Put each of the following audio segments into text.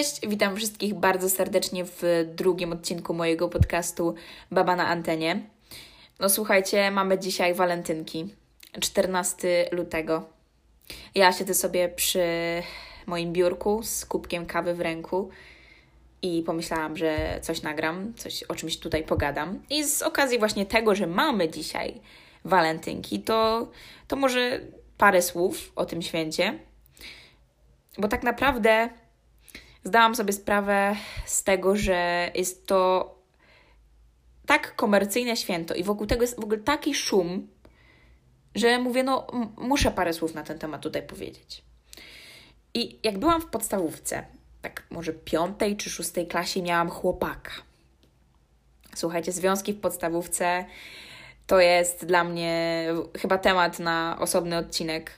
Cześć, witam wszystkich bardzo serdecznie w drugim odcinku mojego podcastu Baba na antenie. No słuchajcie, mamy dzisiaj walentynki, 14 lutego. Ja siedzę sobie przy moim biurku z kubkiem kawy w ręku i pomyślałam, że coś nagram, coś o czymś tutaj pogadam. I z okazji właśnie tego, że mamy dzisiaj walentynki, to, to może parę słów o tym święcie. Bo tak naprawdę zdałam sobie sprawę z tego, że jest to tak komercyjne święto i wokół tego jest w ogóle taki szum, że mówię, no muszę parę słów na ten temat tutaj powiedzieć. I jak byłam w podstawówce, tak może piątej czy szóstej klasie, miałam chłopaka. Słuchajcie, związki w podstawówce to jest dla mnie chyba temat na osobny odcinek.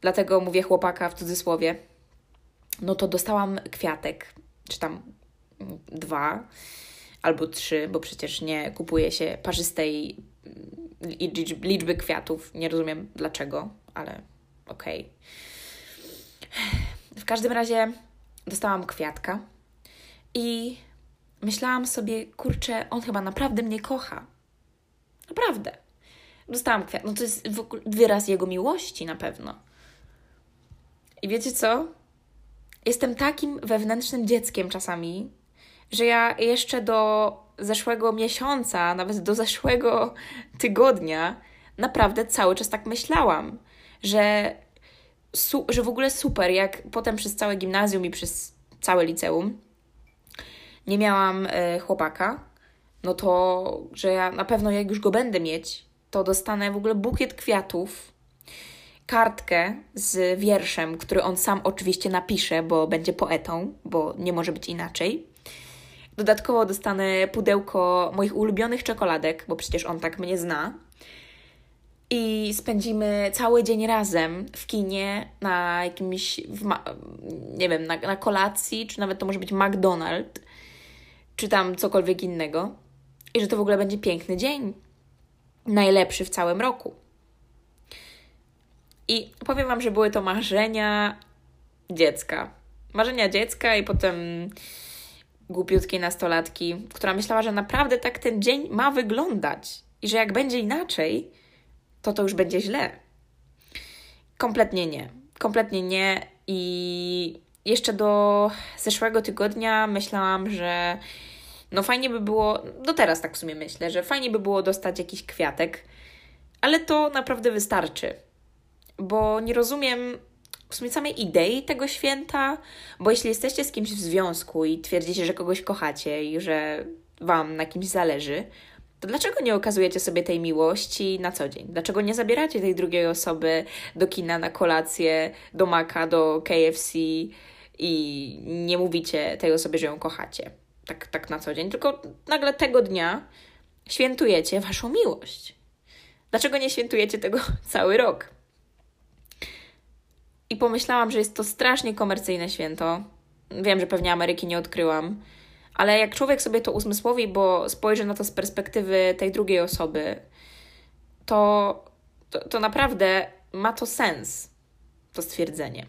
Dlatego mówię chłopaka w cudzysłowie. No to dostałam kwiatek, czy tam dwa albo trzy, bo przecież nie kupuje się parzystej liczby kwiatów. Nie rozumiem dlaczego, ale okej. Okay. W każdym razie dostałam kwiatka i myślałam sobie, kurczę, on chyba naprawdę mnie kocha. Naprawdę. Dostałam kwiat. No to jest wyraz jego miłości na pewno. I wiecie co? Jestem takim wewnętrznym dzieckiem czasami, że ja jeszcze do zeszłego miesiąca, nawet do zeszłego tygodnia, naprawdę cały czas tak myślałam, że, su- że w ogóle super, jak potem przez całe gimnazjum i przez całe liceum nie miałam y, chłopaka, no to, że ja na pewno jak już go będę mieć, to dostanę w ogóle bukiet kwiatów, kartkę z wierszem, który on sam oczywiście napisze, bo będzie poetą, bo nie może być inaczej. Dodatkowo dostanę pudełko moich ulubionych czekoladek, bo przecież on tak mnie zna. I spędzimy cały dzień razem w kinie, na jakimś, nie wiem, na, na kolacji, czy nawet to może być McDonald's, czy tam cokolwiek innego. I że to w ogóle będzie piękny dzień. Najlepszy w całym roku. I powiem Wam, że były to marzenia dziecka. Marzenia dziecka i potem głupiutkiej nastolatki, która myślała, że naprawdę tak ten dzień ma wyglądać i że jak będzie inaczej, to to już będzie źle. Kompletnie nie. Kompletnie nie. I jeszcze do zeszłego tygodnia myślałam, że no fajnie by było, do teraz tak w sumie myślę, że fajnie by było dostać jakiś kwiatek, ale to naprawdę wystarczy. Bo nie rozumiem w sumie samej idei tego święta, bo jeśli jesteście z kimś w związku i twierdzicie, że kogoś kochacie i że Wam na kimś zależy, to dlaczego nie okazujecie sobie tej miłości na co dzień? Dlaczego nie zabieracie tej drugiej osoby do kina na kolację, do Maka, do KFC i nie mówicie tej osobie, że ją kochacie? Tak, tak na co dzień, tylko nagle tego dnia świętujecie Waszą miłość. Dlaczego nie świętujecie tego cały rok? I pomyślałam, że jest to strasznie komercyjne święto. Wiem, że pewnie Ameryki nie odkryłam, ale jak człowiek sobie to uzmysłowi, bo spojrzy na to z perspektywy tej drugiej osoby, to, to, to naprawdę ma to sens, to stwierdzenie.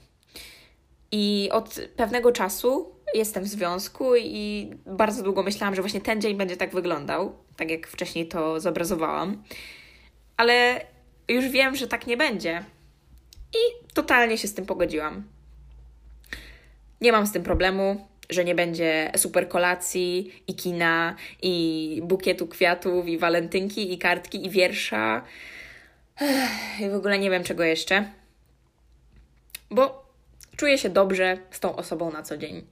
I od pewnego czasu jestem w związku i bardzo długo myślałam, że właśnie ten dzień będzie tak wyglądał, tak jak wcześniej to zobrazowałam. Ale już wiem, że tak nie będzie. I totalnie się z tym pogodziłam. Nie mam z tym problemu, że nie będzie super kolacji i kina, i bukietu kwiatów, i walentynki, i kartki, i wiersza. I w ogóle nie wiem czego jeszcze. Bo czuję się dobrze z tą osobą na co dzień.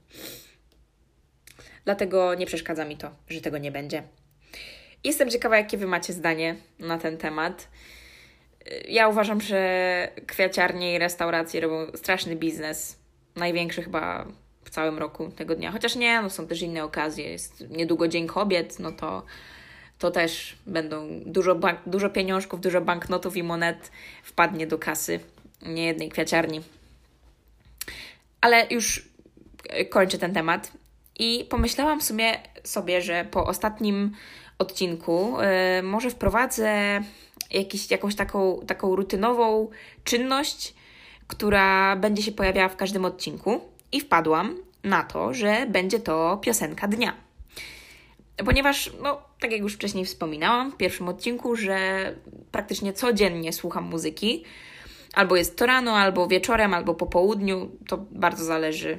Dlatego nie przeszkadza mi to, że tego nie będzie. Jestem ciekawa, jakie Wy macie zdanie na ten temat. Ja uważam, że kwiaciarnie i restauracje robią straszny biznes. Największy chyba w całym roku tego dnia. Chociaż nie, no są też inne okazje. Jest niedługo Dzień Kobiet, no to, to też będą dużo, bank, dużo pieniążków, dużo banknotów i monet wpadnie do kasy niejednej kwiaciarni. Ale już kończę ten temat i pomyślałam w sumie sobie, że po ostatnim odcinku yy, może wprowadzę jakiś, jakąś taką, taką rutynową czynność, która będzie się pojawiała w każdym odcinku. I wpadłam, na to, że będzie to piosenka dnia. Ponieważ, no, tak jak już wcześniej wspominałam w pierwszym odcinku, że praktycznie codziennie słucham muzyki. Albo jest to rano, albo wieczorem, albo po południu. To bardzo zależy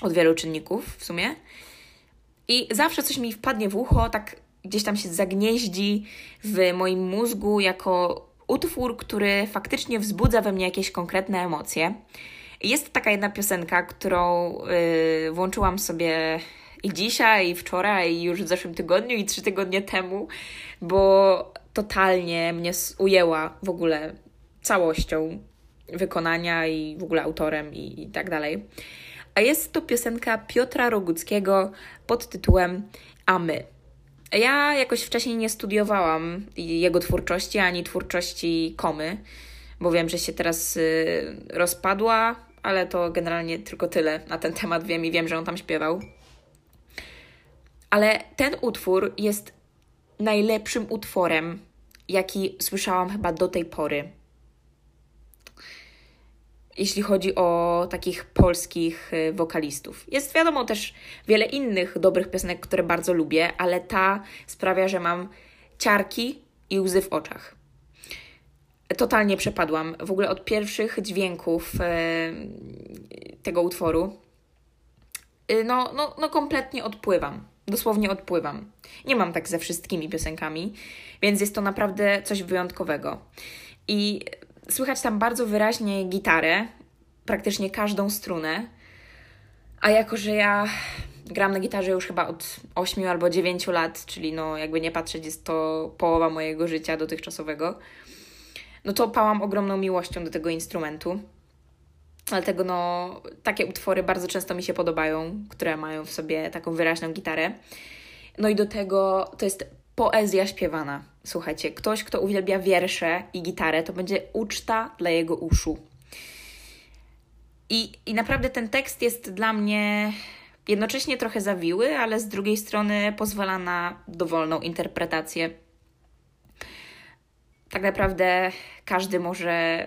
od wielu czynników w sumie. I zawsze coś mi wpadnie w ucho, tak gdzieś tam się zagnieździ w moim mózgu jako utwór, który faktycznie wzbudza we mnie jakieś konkretne emocje. Jest taka jedna piosenka, którą yy, włączyłam sobie i dzisiaj, i wczoraj, i już w zeszłym tygodniu, i trzy tygodnie temu, bo totalnie mnie ujęła w ogóle całością wykonania i w ogóle autorem i, i tak dalej. A jest to piosenka Piotra Roguckiego pod tytułem A my. Ja jakoś wcześniej nie studiowałam jego twórczości ani twórczości Komy, bo wiem, że się teraz y, rozpadła, ale to generalnie tylko tyle na ten temat wiem i wiem, że on tam śpiewał. Ale ten utwór jest najlepszym utworem, jaki słyszałam chyba do tej pory. Jeśli chodzi o takich polskich y, wokalistów. Jest wiadomo też wiele innych dobrych piosenek, które bardzo lubię, ale ta sprawia, że mam ciarki i łzy w oczach. Totalnie przepadłam. W ogóle od pierwszych dźwięków y, tego utworu. Y, no, no, no kompletnie odpływam dosłownie odpływam. Nie mam tak ze wszystkimi piosenkami, więc jest to naprawdę coś wyjątkowego. I słychać tam bardzo wyraźnie gitarę, praktycznie każdą strunę. A jako, że ja gram na gitarze już chyba od 8 albo 9 lat, czyli no jakby nie patrzeć, jest to połowa mojego życia dotychczasowego, no to pałam ogromną miłością do tego instrumentu. Dlatego no, takie utwory bardzo często mi się podobają, które mają w sobie taką wyraźną gitarę. No i do tego to jest poezja śpiewana. Słuchajcie, ktoś, kto uwielbia wiersze i gitarę, to będzie uczta dla jego uszu. I, I naprawdę ten tekst jest dla mnie jednocześnie trochę zawiły, ale z drugiej strony pozwala na dowolną interpretację tak naprawdę każdy może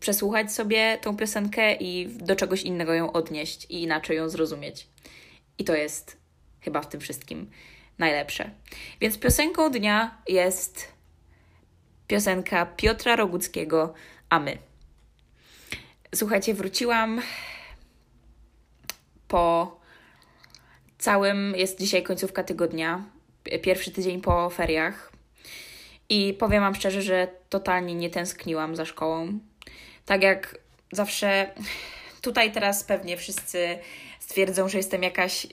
przesłuchać sobie tą piosenkę i do czegoś innego ją odnieść i inaczej ją zrozumieć. I to jest chyba w tym wszystkim najlepsze. Więc piosenką dnia jest piosenka Piotra Roguckiego A my. Słuchajcie, wróciłam po całym, jest dzisiaj końcówka tygodnia, pierwszy tydzień po feriach. I powiem Wam szczerze, że totalnie nie tęskniłam za szkołą. Tak jak zawsze tutaj teraz pewnie wszyscy stwierdzą, że jestem jakaś,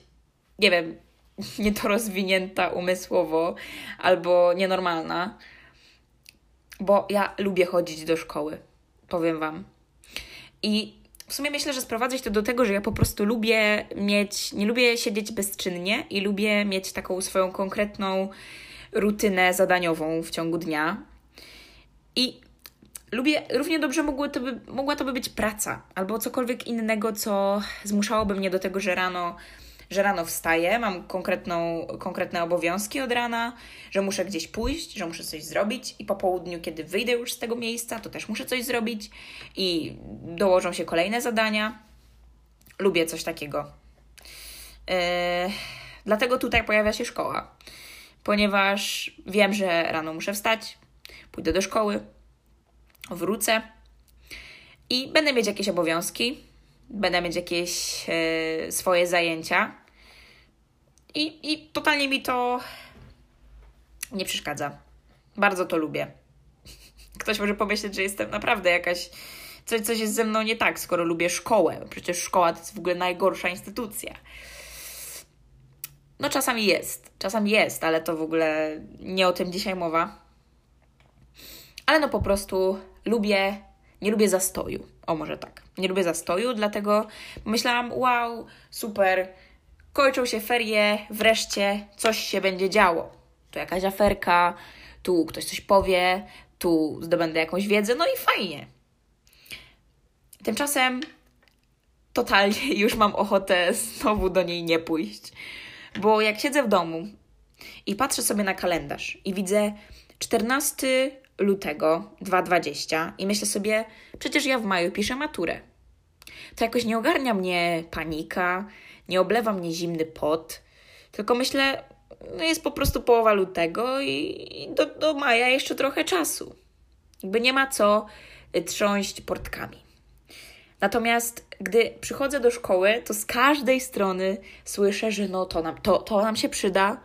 nie wiem, niedorozwinięta umysłowo albo nienormalna, bo ja lubię chodzić do szkoły, powiem Wam. I w sumie myślę, że sprowadzać to do tego, że ja po prostu lubię mieć, nie lubię siedzieć bezczynnie i lubię mieć taką swoją konkretną rutynę zadaniową w ciągu dnia. I lubię, równie dobrze mogło to by, mogła to by być praca albo cokolwiek innego, co zmuszałoby mnie do tego, że rano, że rano wstaję, mam konkretną, konkretne obowiązki od rana, że muszę gdzieś pójść, że muszę coś zrobić i po południu, kiedy wyjdę już z tego miejsca, to też muszę coś zrobić i dołożą się kolejne zadania. Lubię coś takiego. Yy, dlatego tutaj pojawia się szkoła ponieważ wiem, że rano muszę wstać, pójdę do szkoły, wrócę i będę mieć jakieś obowiązki, będę mieć jakieś e, swoje zajęcia i, i totalnie mi to nie przeszkadza. Bardzo to lubię. Ktoś może pomyśleć, że jestem naprawdę jakaś. Coś, coś jest ze mną nie tak, skoro lubię szkołę. Przecież szkoła to jest w ogóle najgorsza instytucja. No czasami jest, czasami jest, ale to w ogóle nie o tym dzisiaj mowa. Ale no po prostu lubię, nie lubię zastoju. O, może tak. Nie lubię zastoju, dlatego myślałam, wow, super, kończą się ferie, wreszcie coś się będzie działo. Tu jakaś aferka, tu ktoś coś powie, tu zdobędę jakąś wiedzę, no i fajnie. Tymczasem totalnie już mam ochotę znowu do niej nie pójść. Bo jak siedzę w domu i patrzę sobie na kalendarz i widzę 14 lutego 2020 i myślę sobie, przecież ja w maju piszę maturę. to jakoś nie ogarnia mnie panika, nie oblewa mnie zimny pot, tylko myślę, no jest po prostu połowa lutego i do, do maja jeszcze trochę czasu. Jakby nie ma co trząść portkami. Natomiast gdy przychodzę do szkoły, to z każdej strony słyszę, że no to nam, to, to nam się przyda,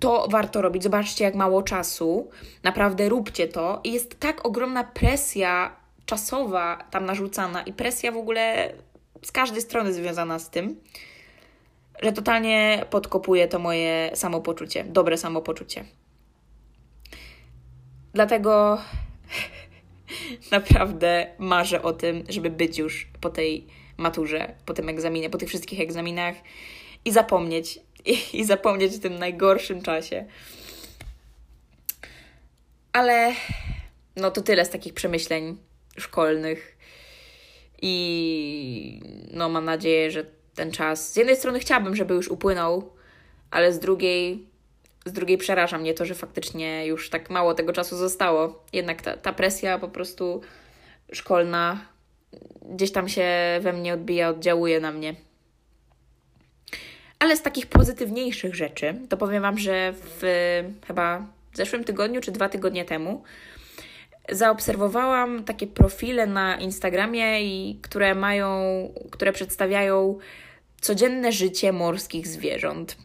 to warto robić. Zobaczcie, jak mało czasu. Naprawdę róbcie to. I jest tak ogromna presja czasowa tam narzucana i presja w ogóle z każdej strony związana z tym, że totalnie podkopuje to moje samopoczucie, dobre samopoczucie. Dlatego naprawdę marzę o tym, żeby być już po tej maturze, po tym egzaminie, po tych wszystkich egzaminach i zapomnieć, i, i zapomnieć w tym najgorszym czasie. Ale no to tyle z takich przemyśleń szkolnych. I no mam nadzieję, że ten czas. Z jednej strony chciałabym, żeby już upłynął, ale z drugiej, z drugiej przeraża mnie to, że faktycznie już tak mało tego czasu zostało. Jednak ta, ta presja po prostu szkolna gdzieś tam się we mnie odbija, oddziałuje na mnie. Ale z takich pozytywniejszych rzeczy, to powiem Wam, że w chyba w zeszłym tygodniu czy dwa tygodnie temu zaobserwowałam takie profile na Instagramie, i, które mają, które przedstawiają codzienne życie morskich zwierząt.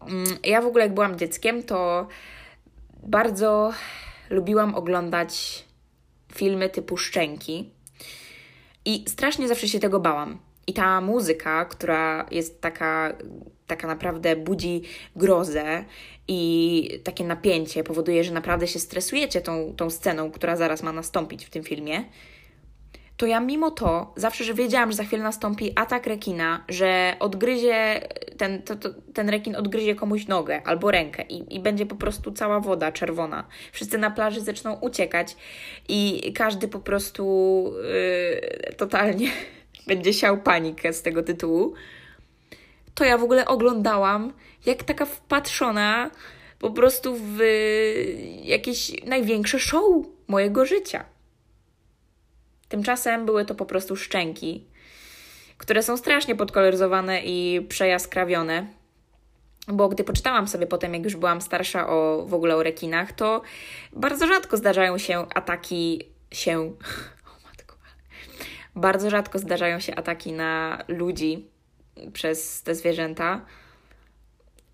Mm, ja w ogóle, jak byłam dzieckiem, to bardzo lubiłam oglądać filmy typu Szczęki. I strasznie zawsze się tego bałam. I ta muzyka, która jest taka, taka naprawdę budzi grozę i takie napięcie, powoduje, że naprawdę się stresujecie tą, tą sceną, która zaraz ma nastąpić w tym filmie, to ja mimo to zawsze, że wiedziałam, że za chwilę nastąpi atak rekina, że odgryzie, ten, to, to, ten rekin odgryzie komuś nogę albo rękę i, i będzie po prostu cała woda czerwona. Wszyscy na plaży zaczną uciekać i każdy po prostu yy, totalnie będzie siał panikę z tego tytułu. To ja w ogóle oglądałam, jak taka wpatrzona po prostu w jakieś największe show mojego życia. Tymczasem były to po prostu szczęki, które są strasznie podkoloryzowane i przejaskrawione. Bo gdy poczytałam sobie potem, jak już byłam starsza o w ogóle o rekinach, to bardzo rzadko zdarzają się ataki się. Bardzo rzadko zdarzają się ataki na ludzi przez te zwierzęta,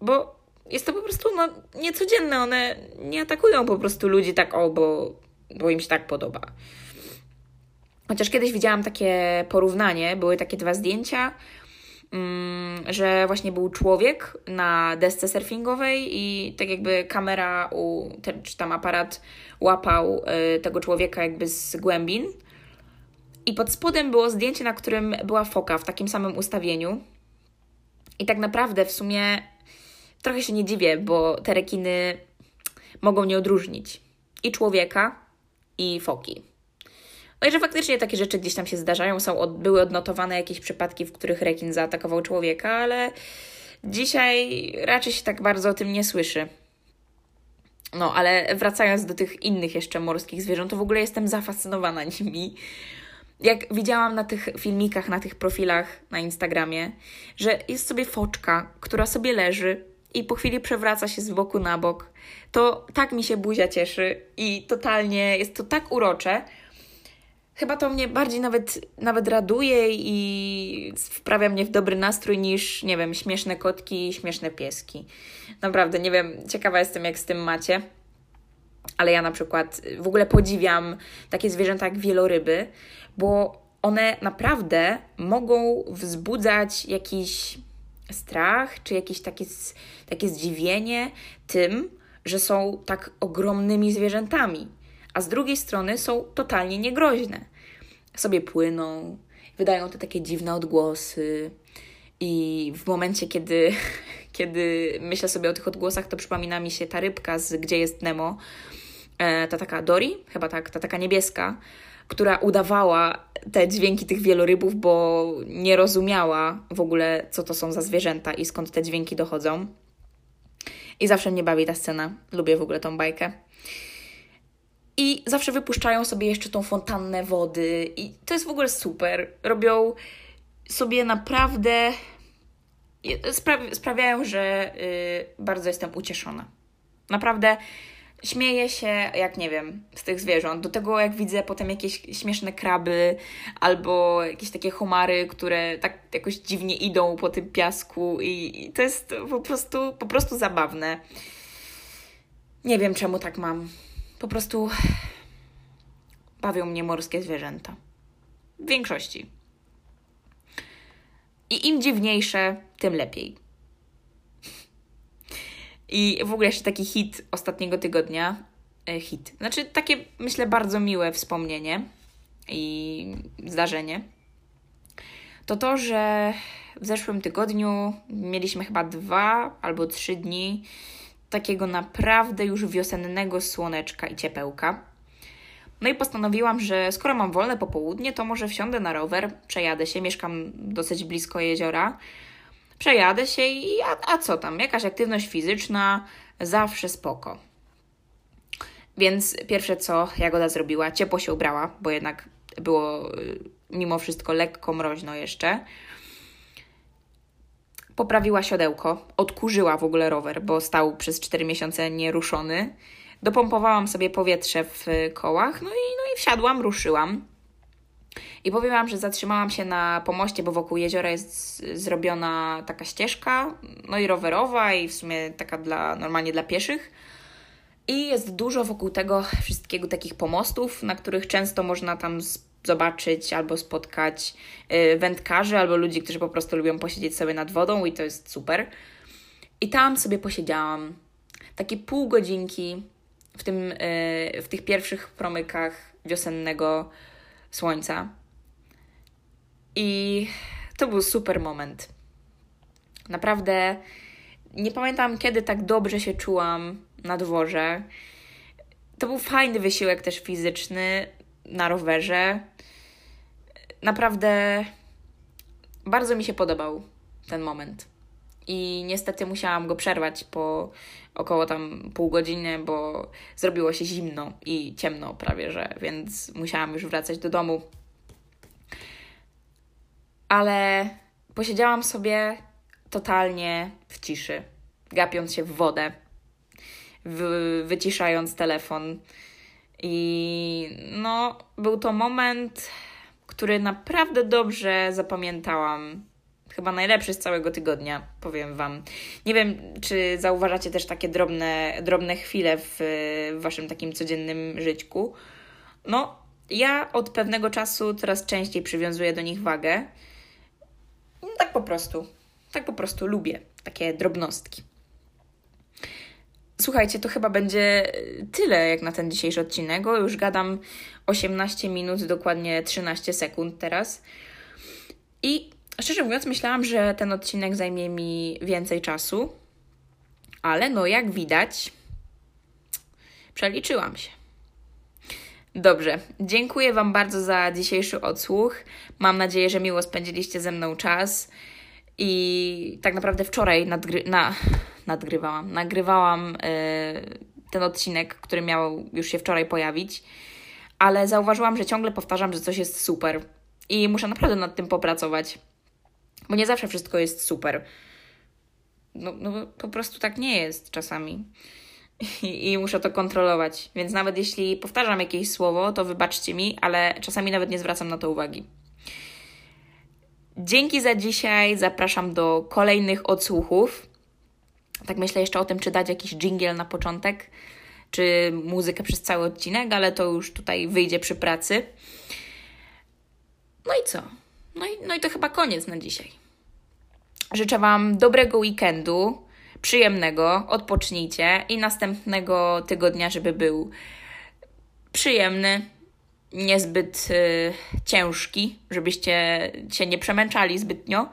bo jest to po prostu no, niecodzienne. One nie atakują po prostu ludzi tak o, bo, bo im się tak podoba. Chociaż kiedyś widziałam takie porównanie, były takie dwa zdjęcia, mm, że właśnie był człowiek na desce surfingowej i tak jakby kamera u, czy tam aparat łapał y, tego człowieka jakby z głębin. I pod spodem było zdjęcie, na którym była foka w takim samym ustawieniu. I tak naprawdę w sumie trochę się nie dziwię, bo te rekiny mogą nie odróżnić i człowieka, i foki. No i że faktycznie takie rzeczy gdzieś tam się zdarzają, są od, były odnotowane jakieś przypadki, w których rekin zaatakował człowieka, ale dzisiaj raczej się tak bardzo o tym nie słyszy. No, ale wracając do tych innych jeszcze morskich zwierząt, to w ogóle jestem zafascynowana nimi. Jak widziałam na tych filmikach, na tych profilach na Instagramie, że jest sobie foczka, która sobie leży i po chwili przewraca się z boku na bok, to tak mi się buzia cieszy i totalnie jest to tak urocze, chyba to mnie bardziej nawet, nawet raduje i wprawia mnie w dobry nastrój niż, nie wiem, śmieszne kotki i śmieszne pieski. Naprawdę, nie wiem, ciekawa jestem, jak z tym macie. Ale ja na przykład w ogóle podziwiam takie zwierzęta jak wieloryby, bo one naprawdę mogą wzbudzać jakiś strach, czy jakieś takie, takie zdziwienie tym, że są tak ogromnymi zwierzętami a z drugiej strony są totalnie niegroźne. Sobie płyną, wydają te takie dziwne odgłosy, i w momencie, kiedy, kiedy myślę sobie o tych odgłosach, to przypomina mi się ta rybka z Gdzie jest Nemo, e, ta taka Dory, chyba tak, ta taka niebieska, która udawała te dźwięki tych wielorybów, bo nie rozumiała w ogóle, co to są za zwierzęta i skąd te dźwięki dochodzą. I zawsze mnie bawi ta scena. Lubię w ogóle tą bajkę. I zawsze wypuszczają sobie jeszcze tą fontannę wody, i to jest w ogóle super. Robią sobie naprawdę. Spra- sprawiają, że yy, bardzo jestem ucieszona. Naprawdę śmieję się, jak nie wiem, z tych zwierząt. Do tego, jak widzę potem jakieś śmieszne kraby albo jakieś takie homary, które tak jakoś dziwnie idą po tym piasku, i, i to jest po prostu, po prostu zabawne. Nie wiem, czemu tak mam. Po prostu bawią mnie morskie zwierzęta. W większości. I im dziwniejsze, tym lepiej. I w ogóle jeszcze taki hit ostatniego tygodnia. E, hit. Znaczy takie, myślę, bardzo miłe wspomnienie i zdarzenie. To to, że w zeszłym tygodniu mieliśmy chyba dwa albo trzy dni takiego naprawdę już wiosennego słoneczka i ciepełka. No i postanowiłam, że skoro mam wolne popołudnie, to może wsiądę na rower, przejadę się, mieszkam dosyć blisko jeziora, przejadę się i a, a co tam, jakaś aktywność fizyczna, zawsze spoko. Więc pierwsze co Jagoda zrobiła, ciepło się ubrała, bo jednak było y, mimo wszystko lekko mroźno jeszcze. Poprawiła siodełko, odkurzyła w ogóle rower, bo stał przez 4 miesiące nieruszony. Dopompowałam sobie powietrze w kołach, no i, no i wsiadłam, ruszyłam. I powiem Wam, że zatrzymałam się na pomoście, bo wokół jeziora jest zrobiona taka ścieżka, no i rowerowa, i w sumie taka dla, normalnie dla pieszych. I jest dużo wokół tego wszystkiego takich pomostów, na których często można tam zobaczyć albo spotkać y, wędkarzy, albo ludzi, którzy po prostu lubią posiedzieć sobie nad wodą, i to jest super. I tam sobie posiedziałam takie pół godzinki w, tym, y, w tych pierwszych promykach wiosennego słońca. I to był super moment. Naprawdę nie pamiętam, kiedy tak dobrze się czułam na dworze. To był fajny wysiłek też fizyczny na rowerze. Naprawdę bardzo mi się podobał ten moment. I niestety musiałam go przerwać po około tam pół godziny, bo zrobiło się zimno i ciemno prawie, że, więc musiałam już wracać do domu. Ale posiedziałam sobie totalnie w ciszy, gapiąc się w wodę, w, wyciszając telefon. I no, był to moment, który naprawdę dobrze zapamiętałam chyba najlepszy z całego tygodnia, powiem Wam. Nie wiem, czy zauważacie też takie drobne, drobne chwile w, w Waszym takim codziennym żyćku. No, ja od pewnego czasu coraz częściej przywiązuję do nich wagę. Tak po prostu. Tak po prostu lubię takie drobnostki. Słuchajcie, to chyba będzie tyle jak na ten dzisiejszy odcinek. Już gadam 18 minut, dokładnie 13 sekund teraz. I Szczerze mówiąc, myślałam, że ten odcinek zajmie mi więcej czasu, ale no jak widać, przeliczyłam się. Dobrze, dziękuję Wam bardzo za dzisiejszy odsłuch. Mam nadzieję, że miło spędziliście ze mną czas. I tak naprawdę wczoraj nadgry na nadgrywałam, nagrywałam yy, ten odcinek, który miał już się wczoraj pojawić, ale zauważyłam, że ciągle powtarzam, że coś jest super i muszę naprawdę nad tym popracować. Bo nie zawsze wszystko jest super. No, no po prostu tak nie jest czasami. I, I, muszę to kontrolować. Więc nawet jeśli powtarzam jakieś słowo, to wybaczcie mi, ale czasami nawet nie zwracam na to uwagi. Dzięki za dzisiaj. Zapraszam do kolejnych odsłuchów. Tak myślę jeszcze o tym, czy dać jakiś jingle na początek, czy muzykę przez cały odcinek, ale to już tutaj wyjdzie przy pracy. No i co? No i, no i to chyba koniec na dzisiaj. Życzę Wam dobrego weekendu, przyjemnego, odpocznijcie i następnego tygodnia, żeby był przyjemny, niezbyt y, ciężki, żebyście się nie przemęczali zbytnio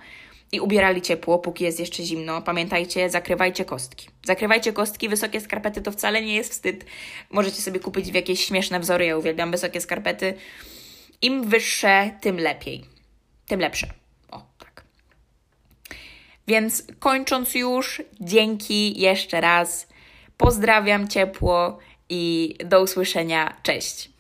i ubierali ciepło, póki jest jeszcze zimno. Pamiętajcie, zakrywajcie kostki. Zakrywajcie kostki, wysokie skarpety to wcale nie jest wstyd. Możecie sobie kupić w jakieś śmieszne wzory, ja uwielbiam wysokie skarpety. Im wyższe, tym lepiej tym lepsze. Więc kończąc już, dzięki jeszcze raz. Pozdrawiam ciepło i do usłyszenia. Cześć!